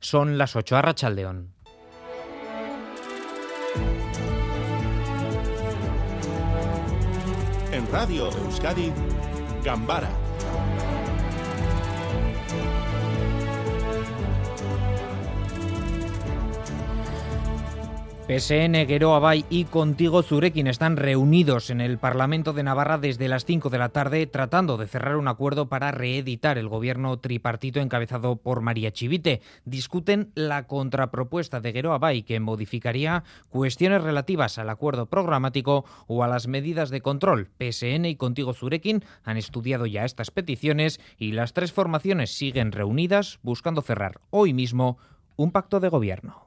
Son las 8 a Rachaldeón. En Radio Euskadi, Gambara PSN, Guero Abay y Contigo Zurekin están reunidos en el Parlamento de Navarra desde las 5 de la tarde tratando de cerrar un acuerdo para reeditar el gobierno tripartito encabezado por María Chivite. Discuten la contrapropuesta de Guero Abay que modificaría cuestiones relativas al acuerdo programático o a las medidas de control. PSN y Contigo Zurekin han estudiado ya estas peticiones y las tres formaciones siguen reunidas buscando cerrar hoy mismo un pacto de gobierno.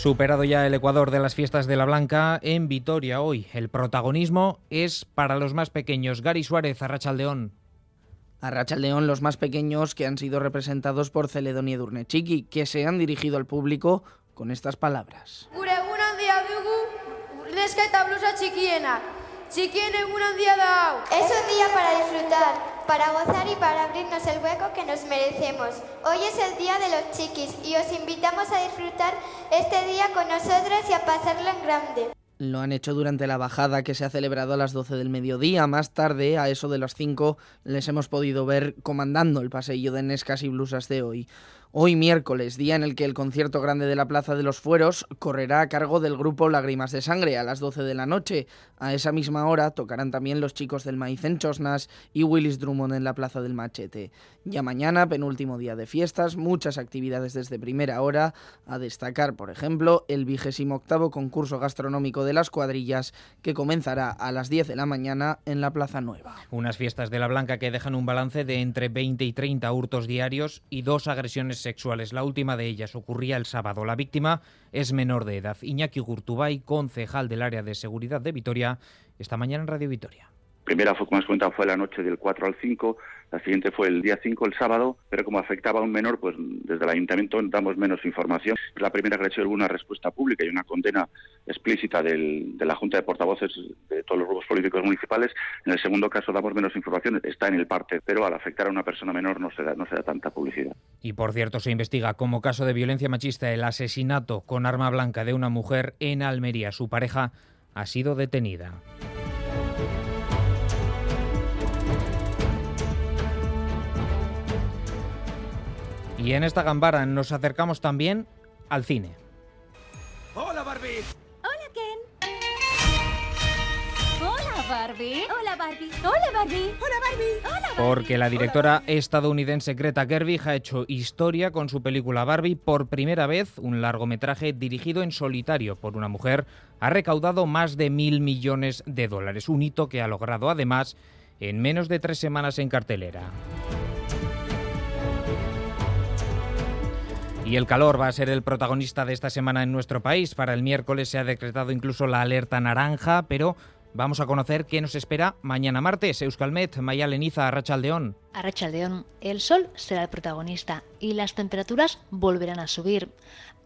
Superado ya el Ecuador de las fiestas de la Blanca, en Vitoria hoy el protagonismo es para los más pequeños. Gary Suárez, Arrachaldeón. Arrachaldeón, los más pequeños que han sido representados por Celedonio Durnechiqui, que se han dirigido al público con estas palabras. Es un día para disfrutar, para gozar y para abrirnos el hueco que nos merecemos. Hoy es el día de los chiquis y os invitamos a disfrutar este día con nosotros y a pasarlo en grande. Lo han hecho durante la bajada que se ha celebrado a las 12 del mediodía. Más tarde, a eso de las 5, les hemos podido ver comandando el pasillo de Nescas y Blusas de hoy. Hoy miércoles, día en el que el concierto grande de la Plaza de los Fueros correrá a cargo del grupo Lágrimas de Sangre a las 12 de la noche. A esa misma hora tocarán también los chicos del Maíz en Chosnas y Willis Drummond en la Plaza del Machete. Ya mañana, penúltimo día de fiestas, muchas actividades desde primera hora, a destacar, por ejemplo, el vigésimo octavo concurso gastronómico de las cuadrillas que comenzará a las 10 de la mañana en la Plaza Nueva. Unas fiestas de la Blanca que dejan un balance de entre 20 y 30 hurtos diarios y dos agresiones sexuales. La última de ellas ocurría el sábado. La víctima es menor de edad. Iñaki Gurtubay, concejal del área de seguridad de Vitoria, esta mañana en Radio Vitoria primera fue, como has fue la noche del 4 al 5, la siguiente fue el día 5, el sábado, pero como afectaba a un menor, pues desde el ayuntamiento damos menos información. La primera que ha hecho una respuesta pública y una condena explícita de la Junta de Portavoces de todos los grupos políticos municipales. En el segundo caso damos menos información, está en el parte, pero al afectar a una persona menor no se da, no se da tanta publicidad. Y por cierto, se investiga como caso de violencia machista el asesinato con arma blanca de una mujer en Almería. Su pareja ha sido detenida. Y en esta gambara nos acercamos también al cine. ¡Hola, Barbie! ¡Hola, Ken! ¡Hola, Barbie! ¡Hola, Barbie! ¡Hola, Barbie! ¡Hola, Barbie! ¡Hola, Barbie! Porque la directora estadounidense Greta Gerwig ha hecho historia con su película Barbie. Por primera vez, un largometraje dirigido en solitario por una mujer ha recaudado más de mil millones de dólares. Un hito que ha logrado, además, en menos de tres semanas en cartelera. Y el calor va a ser el protagonista de esta semana en nuestro país. Para el miércoles se ha decretado incluso la alerta naranja, pero vamos a conocer qué nos espera mañana martes. Euskalmet, Maya Leniza, Arrachaldeón. Arrachaldeón, el sol será el protagonista y las temperaturas volverán a subir.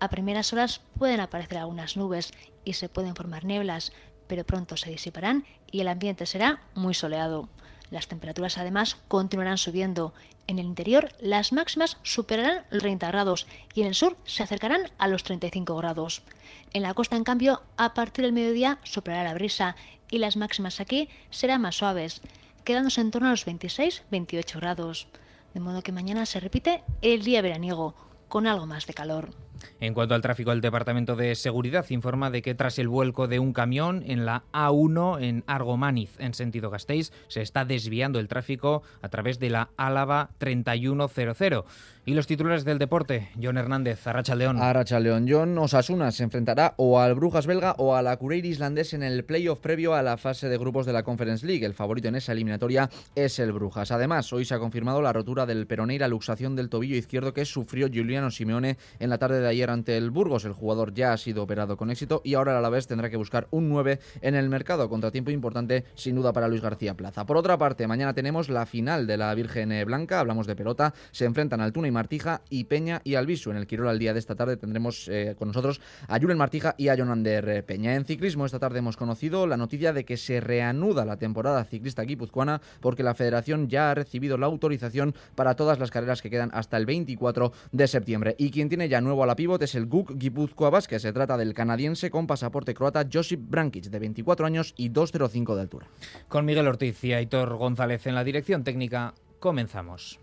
A primeras horas pueden aparecer algunas nubes y se pueden formar nieblas, pero pronto se disiparán y el ambiente será muy soleado. Las temperaturas además continuarán subiendo. En el interior las máximas superarán los 30 grados y en el sur se acercarán a los 35 grados. En la costa, en cambio, a partir del mediodía soplará la brisa y las máximas aquí serán más suaves, quedándose en torno a los 26-28 grados. De modo que mañana se repite el día veraniego, con algo más de calor. En cuanto al tráfico, el Departamento de Seguridad informa de que tras el vuelco de un camión en la A1 en Argomaniz, en sentido Gasteiz, se está desviando el tráfico a través de la Álava 3100. Y los titulares del deporte, John Hernández, Arracha León. Arracha León, John Osasuna se enfrentará o al Brujas belga o a la Cureir islandés en el playoff previo a la fase de grupos de la Conference League. El favorito en esa eliminatoria es el Brujas. Además, hoy se ha confirmado la rotura del peroné y la luxación del tobillo izquierdo que sufrió Giuliano Simeone en la tarde de ayer ante el Burgos. El jugador ya ha sido operado con éxito y ahora a la vez tendrá que buscar un 9 en el mercado. Contratiempo importante sin duda para Luis García Plaza. Por otra parte, mañana tenemos la final de la Virgen Blanca. Hablamos de pelota. Se enfrentan Altuna y Martija y Peña y Albisu. En el Quirol al día de esta tarde tendremos eh, con nosotros a Julen Martija y a Jonander Peña. En ciclismo esta tarde hemos conocido la noticia de que se reanuda la temporada ciclista guipuzcoana porque la federación ya ha recibido la autorización para todas las carreras que quedan hasta el 24 de septiembre. Y quien tiene ya nuevo a la es el GUC Guipúzcoa Basque. Se trata del canadiense con pasaporte croata Josip Brankic, de 24 años y 2,05 de altura. Con Miguel Ortiz y Aitor González en la dirección técnica, comenzamos.